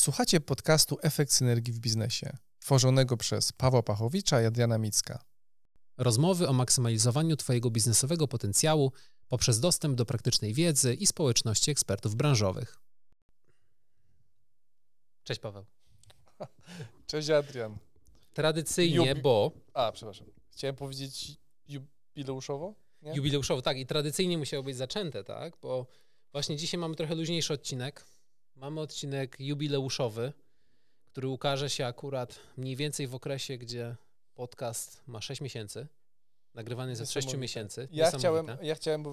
Słuchacie podcastu Efekt Synergii w Biznesie, tworzonego przez Pawła Pachowicza i Adriana Micka. Rozmowy o maksymalizowaniu Twojego biznesowego potencjału poprzez dostęp do praktycznej wiedzy i społeczności ekspertów branżowych. Cześć Paweł. Cześć Adrian. Tradycyjnie, Jubi- bo A, przepraszam. Chciałem powiedzieć jubileuszowo? Nie? jubileuszowo, tak, i tradycyjnie musiało być zaczęte, tak, bo właśnie dzisiaj mamy trochę luźniejszy odcinek. Mamy odcinek jubileuszowy, który ukaże się akurat mniej więcej w okresie, gdzie podcast ma 6 miesięcy. Nagrywany jest od 6 Niesamowite. miesięcy. Ja chciałem, ja chciałem, bo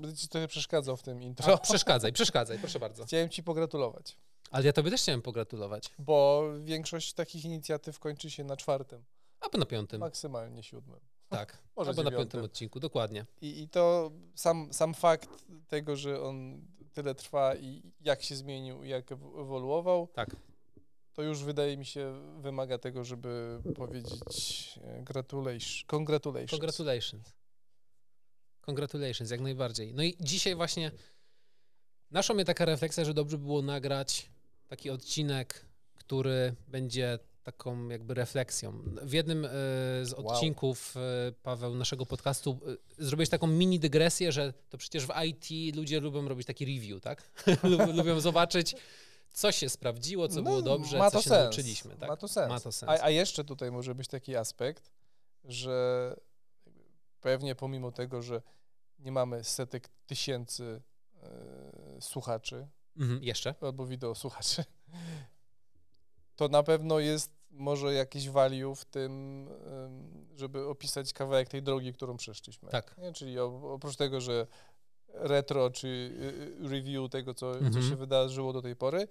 będę ci trochę przeszkadzał w tym A, intro. przeszkadzaj, przeszkadzaj, proszę bardzo. Chciałem ci pogratulować, Ale ja tobie też chciałem pogratulować. bo większość takich inicjatyw kończy się na czwartym, Albo na piątym. maksymalnie siódmym. Tak, Może albo na piątym odcinku, dokładnie. I, I to sam, sam fakt tego, że on tyle trwa i jak się zmienił, i jak ewo- ewoluował, Tak. to już wydaje mi się wymaga tego, żeby powiedzieć e, gratulations. Congratulations. Congratulations. Congratulations, jak najbardziej. No i dzisiaj właśnie naszła mnie taka refleksja, że dobrze by było nagrać taki odcinek, który będzie taką jakby refleksją. W jednym e, z Wow. odcinków, e, Paweł, naszego podcastu e, zrobiłeś taką mini dygresję, że to przecież w IT ludzie lubią robić taki review, tak? Lub- lubią zobaczyć, co się sprawdziło, co No, było dobrze, co to się sens. nauczyliśmy. Tak? Ma to sens. Ma to sens. A, a jeszcze tutaj może być taki aspekt, że pewnie pomimo tego, że nie mamy setek tysięcy e, słuchaczy Mhm, jeszcze? albo wideo słuchaczy, to na pewno jest może jakieś value w tym, żeby opisać kawałek tej drogi, którą przeszliśmy. Tak. Nie? Czyli oprócz tego, że retro czy y, y, review tego, co, co Mhm. się wydarzyło do tej pory,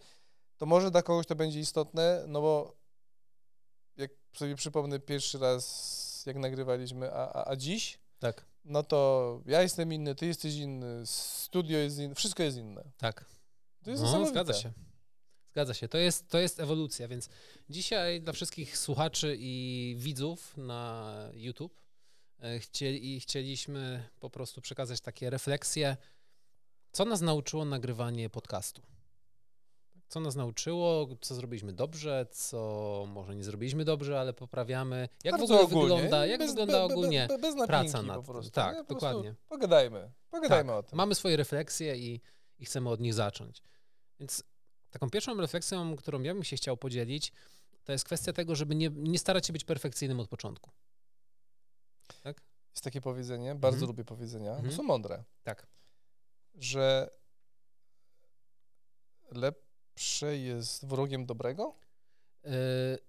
to może dla kogoś to będzie istotne, no bo jak sobie przypomnę pierwszy raz, jak nagrywaliśmy, a, a, a dziś, Tak, no to ja jestem inny, ty jesteś inny, studio jest inne, wszystko jest inne. tak. To jest no, zgadza się. Zgadza się. To jest, to jest ewolucja, więc dzisiaj dla wszystkich słuchaczy i widzów na YouTube e, chcieli, chcieliśmy po prostu przekazać takie refleksje, co nas nauczyło nagrywanie podcastu. Co nas nauczyło, co zrobiliśmy dobrze, co może nie zrobiliśmy dobrze, ale poprawiamy. Jak Bardzo w ogóle ogólnie, wygląda, jak bez- wygląda be- be- ogólnie be- praca nad prostu. Tak? Po dokładnie. Pogadajmy, pogadajmy tak, o tym. Mamy swoje refleksje i, i chcemy od nich zacząć. Więc taką pierwszą refleksją, którą ja bym się chciał podzielić, to jest kwestia tego, żeby nie, nie starać się być perfekcyjnym od początku. Tak? Jest takie powiedzenie, bardzo Mhm. lubię powiedzenia, Mhm. bo są mądre, Tak. że lepsze jest wrogiem dobrego? Yy,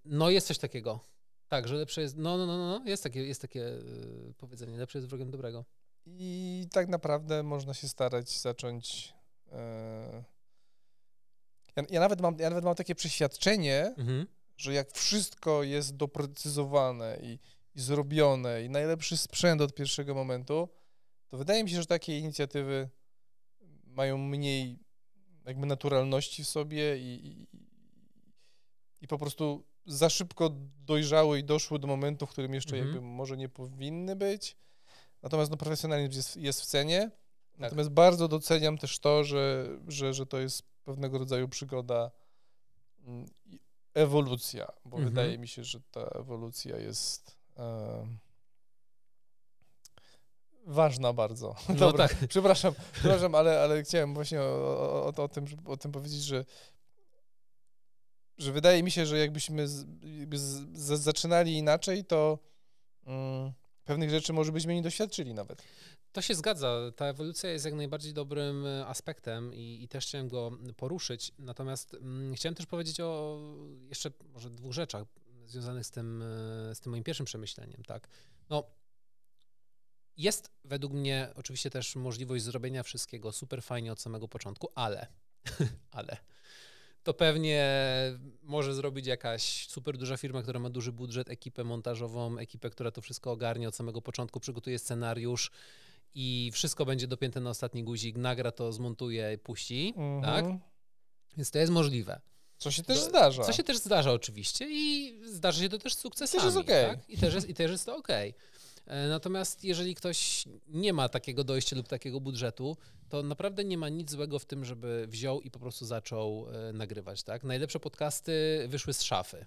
no jest coś takiego. Tak, że lepsze jest, no, no, no, no jest takie, jest takie yy, powiedzenie, lepsze jest wrogiem dobrego. I tak naprawdę można się starać zacząć. e, Ja, ja, nawet mam, ja nawet mam takie przeświadczenie, Mhm. że jak wszystko jest doprecyzowane i, i zrobione, i najlepszy sprzęt od pierwszego momentu, to wydaje mi się, że takie inicjatywy mają mniej jakby naturalności w sobie i, i, i po prostu za szybko dojrzały i doszły do momentu, w którym jeszcze Mhm. jakby może nie powinny być. Natomiast no, profesjonalizm jest, jest w cenie. Tak. Natomiast bardzo doceniam też to, że, że, że to jest pewnego rodzaju przygoda mm, i ewolucja, bo Mhm. wydaje mi się, że ta ewolucja jest e, ważna bardzo. No Dobra, tak. przepraszam, przepraszam, ale, ale chciałem właśnie o, o, o, tym, o tym powiedzieć, że że wydaje mi się, że jakbyśmy z, jakby z, z, zaczynali inaczej, to mm, pewnych rzeczy może byśmy nie doświadczyli nawet. To się zgadza. Ta ewolucja jest jak najbardziej dobrym e, aspektem i, i też chciałem go poruszyć. Natomiast mm, chciałem też powiedzieć o jeszcze może dwóch rzeczach związanych z tym, e, z tym moim pierwszym przemyśleniem. Tak? No, jest według mnie oczywiście też możliwość zrobienia wszystkiego super fajnie od samego początku, ale, ale to pewnie może zrobić jakaś super duża firma, która ma duży budżet, ekipę montażową, ekipę, która to wszystko ogarnie od samego początku, przygotuje scenariusz i wszystko będzie dopięte na ostatni guzik, nagra to, zmontuje i puści, tak? Mhm. Więc to jest możliwe. Co się też To- zdarza. Co się też zdarza oczywiście i zdarza się to też z sukcesami. Też jest okej. tak? I, też jest, I też jest to okej. E, natomiast jeżeli ktoś nie ma takiego dojścia lub takiego budżetu, to naprawdę nie ma nic złego w tym, żeby wziął i po prostu zaczął e, nagrywać. Tak? Najlepsze podcasty wyszły z szafy.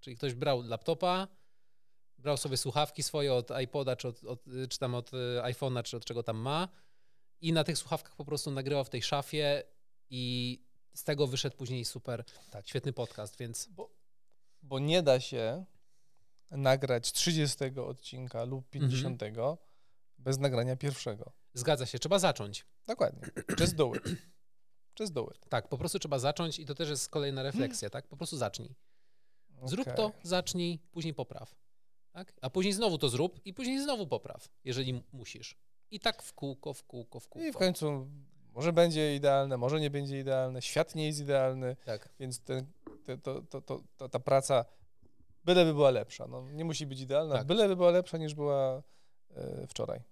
Czyli ktoś brał laptopa, brał sobie słuchawki swoje od iPoda, czy, od, od, czy tam od iPhone'a, czy od czego tam ma i na tych słuchawkach po prostu nagrywał w tej szafie i z tego wyszedł później super, tak. świetny podcast, więc... Bo, bo nie da się nagrać 30 odcinka lub 50 mhm. bez nagrania pierwszego. Zgadza się, trzeba zacząć. Dokładnie. Just do it. Just do it. Tak, po prostu trzeba zacząć i to też jest kolejna refleksja, tak? Po prostu zacznij. Zrób okay. to, zacznij, później popraw. Tak? A później znowu to zrób i później znowu popraw, jeżeli musisz. I tak w kółko, w kółko, w kółko. I w końcu może będzie idealne, może nie będzie idealne, świat nie jest idealny, tak. więc ten, te, to, to, to, ta praca byleby była lepsza. No, nie musi być idealna, tak. byleby była lepsza niż była e, wczoraj.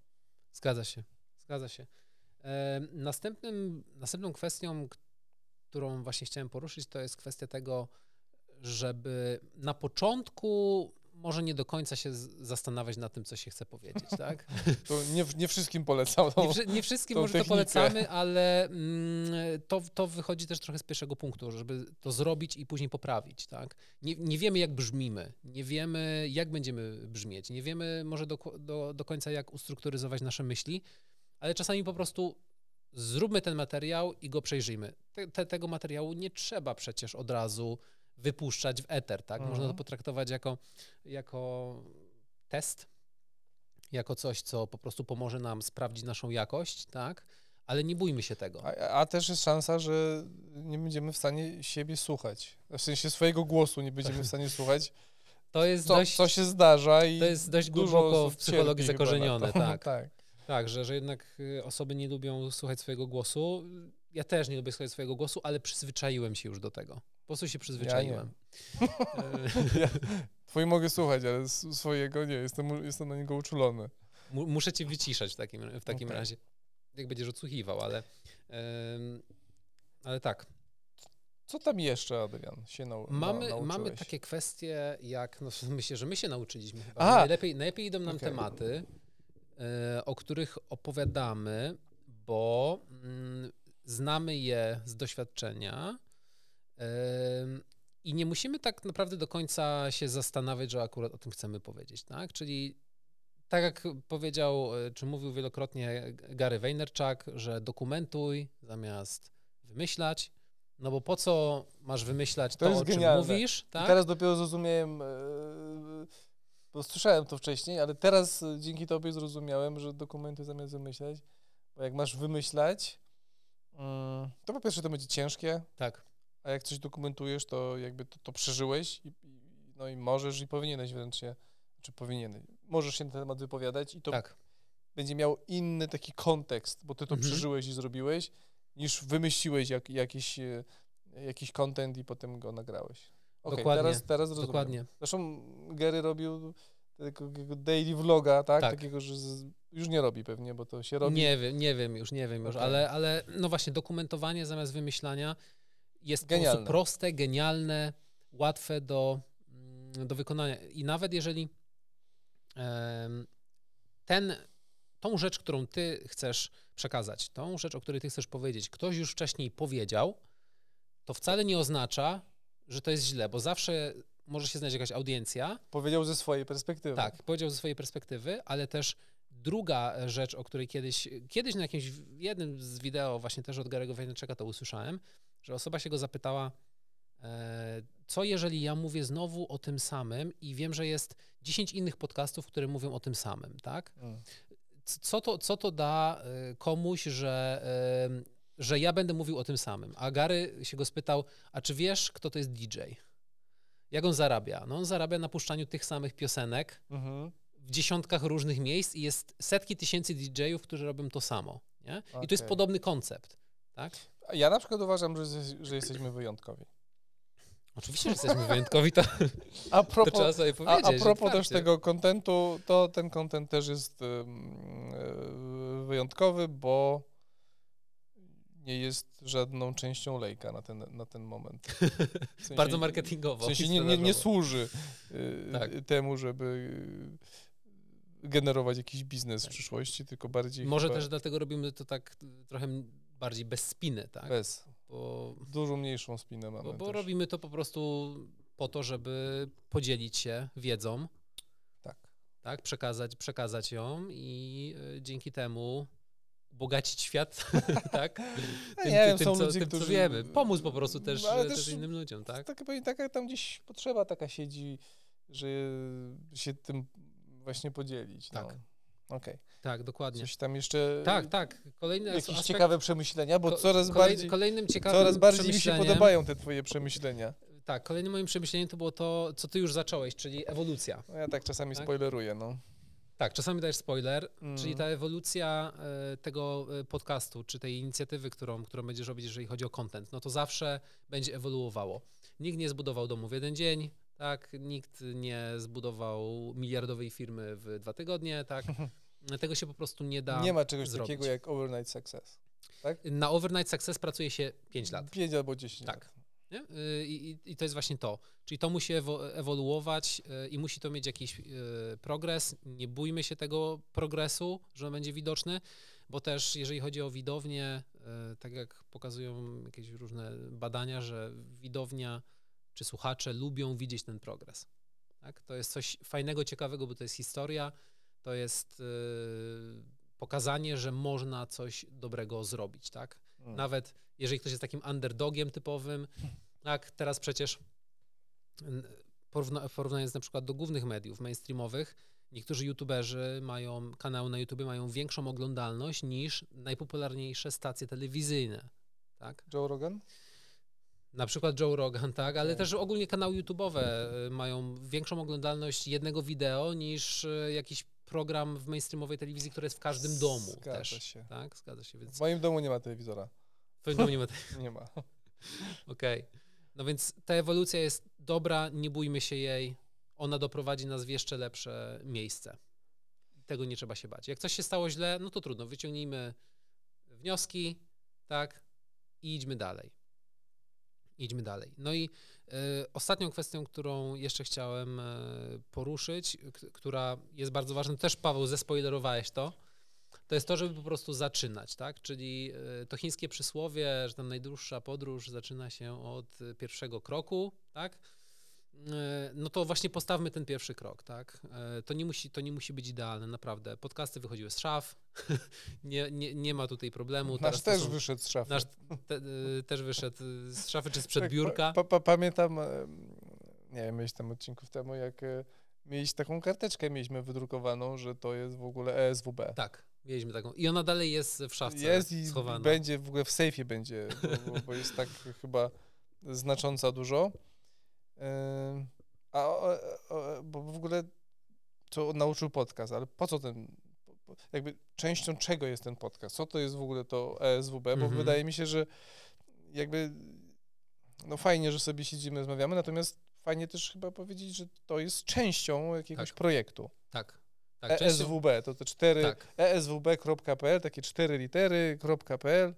Zgadza się, zgadza się. E, następnym, następną kwestią, którą właśnie chciałem poruszyć, to jest kwestia tego, żeby na początku może nie do końca się zastanawiać nad tym, co się chce powiedzieć, tak? To nie, nie wszystkim polecam. Nie, nie, wszystkim może technikę. to polecamy, ale mm, to, to wychodzi też trochę z pierwszego punktu, żeby to zrobić i później poprawić, tak? Nie, nie wiemy, jak brzmimy, nie wiemy, jak będziemy brzmieć, nie wiemy może do, do, do końca, jak ustrukturyzować nasze myśli, ale czasami po prostu zróbmy ten materiał i go przejrzyjmy. Te, te, tego materiału nie trzeba przecież od razu wypuszczać w eter, tak? Mhm. Można to potraktować jako, jako test, jako coś, co po prostu pomoże nam sprawdzić naszą jakość, tak? Ale nie bójmy się tego. A, a też jest szansa, że nie będziemy w stanie siebie słuchać. W sensie swojego głosu nie będziemy w stanie słuchać. To jest co, dość, co się zdarza i To jest dość głęboko w psychologii zakorzenione, tak. tak. Tak, że, że jednak y, osoby nie lubią słuchać swojego głosu. Ja też nie lubię słuchać swojego głosu, ale przyzwyczaiłem się już do tego. Po prostu się przyzwyczaiłem. Ja twój mogę słuchać, ale swojego nie, jestem, jestem na niego uczulony. muszę cię wyciszać w takim, w takim okay. razie, jak będziesz odsłuchiwał, ale, ale tak. Co tam jeszcze, Adrian, się nau mamy? Mamy takie kwestie, jak, no myślę, że my się nauczyliśmy chyba. Najlepiej, najlepiej idą nam okay. tematy, e, o których opowiadamy, bo mm, znamy je z doświadczenia, i nie musimy tak naprawdę do końca się zastanawiać, że akurat o tym chcemy powiedzieć, tak? Czyli tak jak powiedział, e, czy mówił wielokrotnie Gary Vaynerchuk, że dokumentuj zamiast wymyślać, no bo po co masz wymyślać to, to o czym mówisz, tak? Teraz dopiero zrozumiałem, e, bo słyszałem to wcześniej, ale teraz dzięki tobie zrozumiałem, że dokumentuj zamiast wymyślać, bo jak masz wymyślać, mm, to po pierwsze to będzie ciężkie. Tak a jak coś dokumentujesz, to jakby to, to przeżyłeś i, no i możesz i powinieneś wręcz się, czy powinieneś, możesz się na ten temat wypowiadać i to tak. będzie miał inny taki kontekst, bo ty to mhm. przeżyłeś i zrobiłeś, niż wymyśliłeś jak, jakiś, e, jakiś content i potem go nagrałeś. Okay, Dokładnie. Teraz, teraz rozumiem. Dokładnie. Zresztą Gary robił takiego daily vloga, tak? tak? Takiego, że już nie robi pewnie, bo to się robi. Nie wiem, nie wiem już, nie wiem już, okay. ale, ale no właśnie dokumentowanie zamiast wymyślania jest genialne. proste, genialne, łatwe do, mm, do wykonania. I nawet jeżeli ten, tą rzecz, którą ty chcesz przekazać, tą rzecz, o której ty chcesz powiedzieć, ktoś już wcześniej powiedział, to wcale nie oznacza, że to jest źle, bo zawsze może się znaleźć jakaś audiencja. Powiedział ze swojej perspektywy. Tak, powiedział ze swojej perspektywy, ale też druga rzecz, o której kiedyś, kiedyś na jakimś jednym z wideo właśnie też od Garego Wajneczeka to usłyszałem, że osoba się go zapytała, e, co jeżeli ja mówię znowu o tym samym i wiem, że jest 10 innych podcastów, które mówią o tym samym, tak? Mm. Co to, co to da e, komuś, że, e, że ja będę mówił o tym samym? A Gary się go spytał, a czy wiesz, kto to jest DJ? Jak on zarabia? No on zarabia na puszczaniu tych samych piosenek mhm. W dziesiątkach różnych miejsc i jest setki tysięcy DJ-ów, którzy robią to samo. Nie? Okay. I to jest podobny koncept. Tak? Ja na przykład uważam, że, że jesteśmy wyjątkowi. Oczywiście, że jesteśmy wyjątkowi, to, a propos, to trzeba sobie powiedzieć. A, a propos też tego kontentu, to ten kontent też jest um, wyjątkowy, bo nie jest żadną częścią lejka na ten, na ten moment. W sensie, Bardzo marketingowo. W sensie nie, nie, nie służy y, tak. temu, żeby generować jakiś biznes w Tak. przyszłości, tylko bardziej Może chyba też dlatego robimy to tak y, trochę bardziej bez spiny, tak? bez. Bo, Dużo mniejszą spinę mamy bo, bo robimy to po prostu po to, żeby podzielić się wiedzą, Tak. tak? Przekazać, przekazać ją i y, dzięki temu bogacić świat, tak? Tym, nie wiem, tym, są co, ludzie, tym, co którzy- wiemy. Pomóc po prostu też, ale też, też- innym ludziom, tak? Tak, pewnie taka tam gdzieś potrzeba taka siedzi, że się tym właśnie podzielić. Tak. No. Okej. Tak, dokładnie. Coś tam jeszcze. Tak, tak. Kolejny Jakieś aspekt, ciekawe przemyślenia, bo ko- coraz kolej- bardziej. Kolejnym ciekawym Coraz bardziej mi się podobają te twoje przemyślenia. Tak, kolejnym moim przemyśleniem to było to, co ty już zacząłeś, czyli ewolucja. No ja tak czasami Tak? spoileruję, no. Tak, czasami dajesz spoiler, Mm. czyli ta ewolucja e, tego e, podcastu, czy tej inicjatywy, którą, którą będziesz robić, jeżeli chodzi o content, no to zawsze będzie ewoluowało. Nikt nie zbudował domu w jeden dzień, tak, nikt nie zbudował miliardowej firmy w dwa tygodnie, tak. Tego się po prostu nie da. Nie ma czegoś zrobić. takiego jak overnight success. Na overnight success pracuje się 5 lat. 5 albo 10 Tak. lat. Y, I, i, I to jest właśnie to. Czyli to musi ewo- ewoluować y, i musi to mieć jakiś y, progres. Nie bójmy się tego progresu, że on będzie widoczny, bo też jeżeli chodzi o widownię, tak jak pokazują jakieś różne badania, że widownia czy słuchacze lubią widzieć ten progres. Tak? To jest coś fajnego, ciekawego, bo to jest historia, to jest y, pokazanie, że można coś dobrego zrobić. Tak? Mm. Nawet jeżeli ktoś jest takim underdogiem typowym, tak, teraz przecież porówna, porównując na przykład do głównych mediów mainstreamowych, niektórzy youtuberzy mają, kanały na YouTube mają większą oglądalność niż najpopularniejsze stacje telewizyjne, tak? Joe Rogan? Na przykład Joe Rogan, tak, ale Tak. też ogólnie kanały YouTube'owe y, mają większą oglądalność jednego wideo niż y, jakiś program w mainstreamowej telewizji, który jest w każdym domu Zgadza też. się. Tak, zgadza się, więc W moim domu nie ma telewizora. w twoim domu nie ma Nie ma. Okej. No więc ta ewolucja jest dobra, nie bójmy się jej. Ona doprowadzi nas w jeszcze lepsze miejsce. Tego nie trzeba się bać. Jak coś się stało źle, no to trudno. Wyciągnijmy wnioski, tak, i idźmy dalej. Idźmy dalej. No i y, ostatnią kwestią, którą jeszcze chciałem y, poruszyć, która jest bardzo ważna, też Paweł, zespoilerowałeś to, to jest to, żeby po prostu zaczynać, tak? Czyli y, to chińskie przysłowie, że tam najdłuższa podróż zaczyna się od pierwszego kroku, tak? Y, No to właśnie postawmy ten pierwszy krok, tak? Y, To nie musi, to nie musi być idealne, naprawdę. Podcasty wychodziły z szaf, nie, nie, nie ma tutaj problemu. Nasz Teraz też są- wyszedł z szafy. Nasz te, y, też wyszedł z szafy czy sprzed Tak, biurka. Pa, pa, pamiętam, nie wiem, tam odcinków temu, jak e, mieliśmy taką karteczkę mieliśmy wydrukowaną, że to jest w ogóle E ESWB. Tak, mieliśmy taką. I ona dalej jest w szafce Jest i schowana. będzie, w ogóle w sejfie będzie, bo, bo, bo jest tak chyba znacząca dużo. A o, o, bo w ogóle co nauczył podcast, ale po co ten, jakby częścią czego jest ten podcast? Co to jest w ogóle to ESWB? Bo Mhm. wydaje mi się, że jakby no fajnie, że sobie siedzimy, rozmawiamy, natomiast fajnie też chyba powiedzieć, że to jest częścią jakiegoś Tak. projektu. Tak. tak ESWB, to te cztery Tak. eswb.pl, takie cztery litery.pl.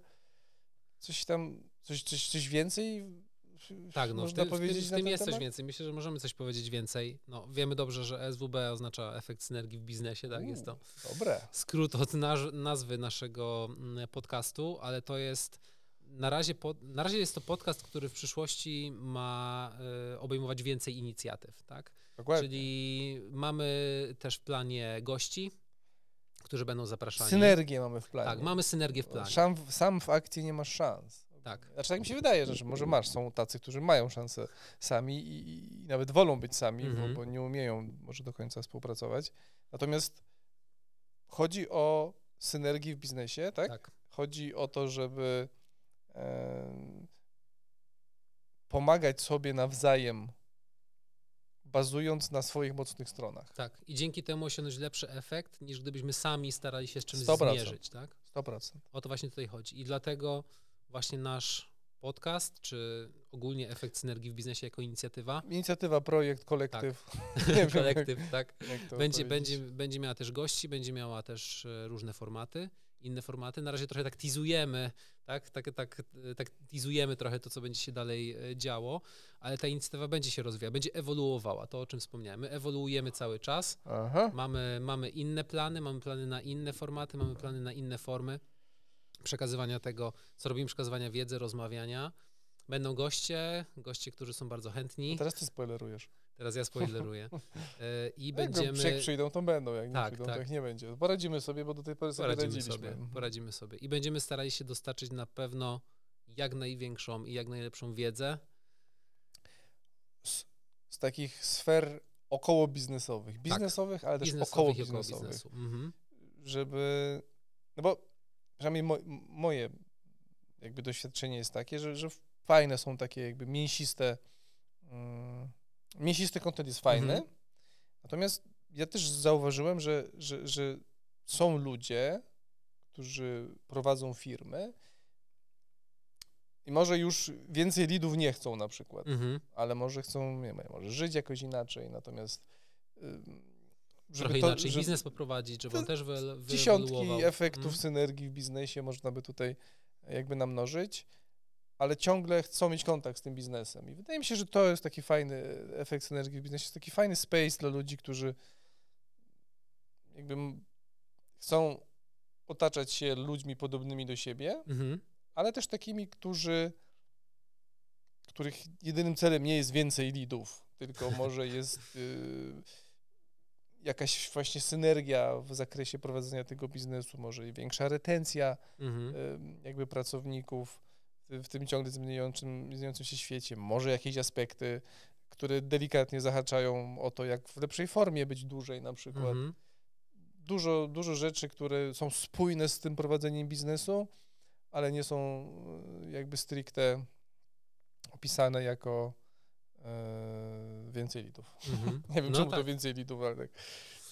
Coś tam, coś, coś, coś więcej Tak, no można tym, w powiedzieć w tym jest coś temat? więcej. Myślę, że możemy coś powiedzieć więcej. No, wiemy dobrze, że SWB oznacza efekt synergii w biznesie, tak? Jest to Dobre. skrót od nazwy naszego mm, podcastu, ale to jest na razie, pod, na razie jest to podcast, który w przyszłości ma y, obejmować więcej inicjatyw, tak? Dokładnie. Czyli mamy też w planie gości, którzy będą zapraszani. Synergię mamy w planie. Tak, mamy synergię w planie. Sam, sam w akcji nie masz szans. Tak. Znaczy tak mi się wydaje, że że może masz, są tacy, którzy mają szansę sami i, i nawet wolą być sami, Mhm. bo, bo nie umieją może do końca współpracować. Natomiast chodzi o synergię w biznesie, tak? Tak. Chodzi o to, żeby em, pomagać sobie nawzajem, bazując na swoich mocnych stronach. Tak. I dzięki temu osiągnąć lepszy efekt, niż gdybyśmy sami starali się z czymś 100%. zmierzyć, tak? 100%. O to właśnie tutaj chodzi. I dlatego właśnie nasz podcast, czy ogólnie efekt synergii w biznesie jako inicjatywa, Inicjatywa, projekt, kolektyw. Nie wiem, kolektyw, tak, jak będzie, będzie, będzie miała też gości, będzie miała też e, różne formaty inne formaty. Na razie trochę tak teasujemy, tak, tak, tak, tak teasujemy trochę to, co będzie się dalej e, działo, ale ta inicjatywa będzie się rozwijała, będzie ewoluowała, to o czym wspomniałem. My ewoluujemy cały czas, Aha. mamy, mamy inne plany, mamy plany na inne formaty, mamy plany na inne formy przekazywania tego, co robimy, przekazywania wiedzy, rozmawiania. Będą goście, goście, którzy są bardzo chętni. No teraz ty spoilerujesz. Teraz ja spoileruję. E, I Jak będziemy. Jak przyjdą, to będą. Jak nie Tak, przyjdą, tak. to jak nie będzie. Poradzimy sobie, bo do tej pory sobie Poradzimy radziliśmy. sobie, poradzimy sobie. I będziemy starali się dostarczyć na pewno jak największą i jak najlepszą wiedzę. Z, z takich sfer około biznesowych. Biznesowych, ale też około Tak. biznesowych i około biznesowych. biznesu. Mhm. Żeby. No bo przynajmniej mo, moje jakby doświadczenie jest takie, że, że fajne są takie jakby mięsiste. Mm, mięsisty content jest fajny. Mhm. Natomiast ja też zauważyłem, że, że, że są ludzie, którzy prowadzą firmy i może już więcej lidów nie chcą na przykład, Mhm. ale może chcą, nie wiem, może żyć jakoś inaczej, natomiast żeby Trochę to, inaczej żeby biznes poprowadzić, żeby on też wy, dziesiątki wyewoluował. efektów Mhm. synergii w biznesie można by tutaj jakby namnożyć, ale ciągle chcą mieć kontakt z tym biznesem. I wydaje mi się, że to jest taki fajny efekt synergii w biznesie, jest taki fajny space dla ludzi, którzy jakby chcą otaczać się ludźmi podobnymi do siebie, Mhm. ale też takimi, którzy których jedynym celem nie jest więcej lidów, tylko może jest y, jakaś właśnie synergia w zakresie prowadzenia tego biznesu, może i większa retencja Mhm. jakby pracowników w, tym ciągle zmieniającym, zmieniającym się świecie, może jakieś aspekty, które delikatnie zahaczają o to, jak w lepszej formie być dłużej na przykład Mhm. dużo, dużo rzeczy, które są spójne z tym prowadzeniem biznesu, ale nie są e, jakby stricte opisane jako więcej lidów. Mhm. Nie wiem, No czemu tak. to więcej lidów, ale tak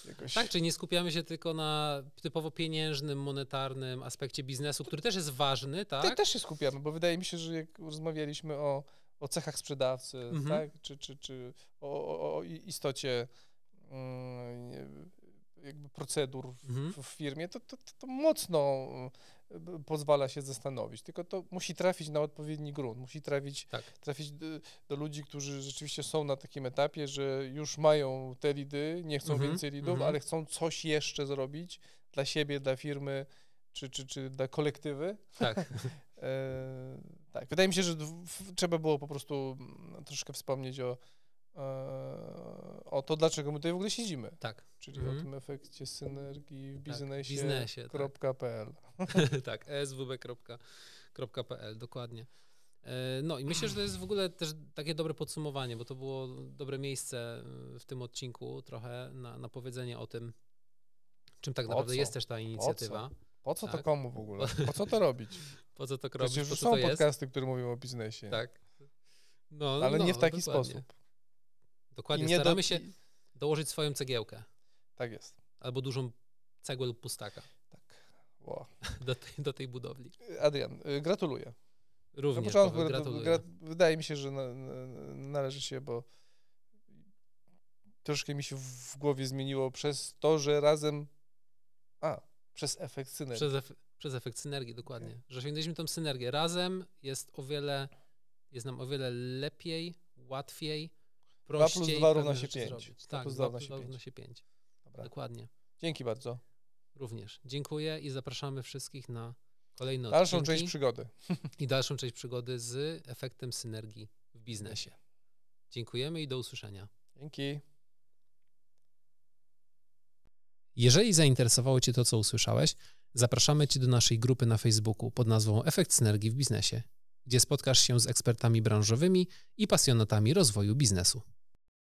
jakoś... Tak, czyli nie skupiamy się tylko na typowo pieniężnym, monetarnym aspekcie biznesu, który też jest ważny, Te, tak? też się skupiamy, bo wydaje mi się, że jak rozmawialiśmy o, o cechach sprzedawcy, Mhm. tak? czy, czy, czy o, o, o istocie mm, jakby procedur w, Mhm. w firmie, to, to, to, to mocno pozwala się zastanowić. Tylko to musi trafić na odpowiedni grunt, musi trafić, Tak. trafić do, do ludzi, którzy rzeczywiście są na takim etapie, że już mają te lidy, nie chcą Mhm, więcej lidów, mhm. ale chcą coś jeszcze zrobić dla siebie, dla firmy, czy, czy, czy dla kolektywy. Tak. E, tak, wydaje mi się, że w, w, trzeba było po prostu mm, troszkę wspomnieć o, o to, dlaczego my tutaj w ogóle siedzimy. Tak. Czyli Mhm. o tym efekcie synergii w Tak, w biznesie. tak. tak, eswb.pl, dokładnie. E, No i myślę, że to jest w ogóle też takie dobre podsumowanie, bo to było dobre miejsce y, w tym odcinku trochę na, na powiedzenie o tym, czym tak Po naprawdę co? jest też ta inicjatywa. Po co to Tak. komu w ogóle? Po co to robić? Po co to robić, Przecież po co są to podcasty, które mówią o biznesie. Tak. No, Ale no, nie w taki dokładnie. sposób. Dokładnie, nie do- staramy się i- dołożyć swoją cegiełkę Tak jest. albo dużą cegłę lub pustaka Tak. Wow. do tej, do tej budowli. Adrian, y, gratuluję. Na Również początku Paweł, gra- gratuluję. gra- wydaje mi się, że na, na, należy się, bo troszkę mi się w głowie zmieniło przez to, że razem. A, przez efekt synergii. Przez, przez efekt synergii, dokładnie. Że osiągnęliśmy tą synergię. Razem jest o wiele, jest nam o wiele lepiej, łatwiej, plus prościej. dwa równa pewne się rzeczy pięć. zrobić. Dwa Tak, plus dwa dwa równa plus się dwa pięć. równa się pięć. Dobra. Dokładnie. Dzięki bardzo. Również. Dziękuję i zapraszamy wszystkich na kolejne Dalszą część przygody. i dalszą część przygody z efektem synergii w biznesie. Dziękujemy i do usłyszenia. Dzięki. Jeżeli zainteresowało Cię to, co usłyszałeś, zapraszamy Cię do naszej grupy na Facebooku pod nazwą Efekt Synergii w Biznesie, gdzie spotkasz się z ekspertami branżowymi i pasjonatami rozwoju biznesu.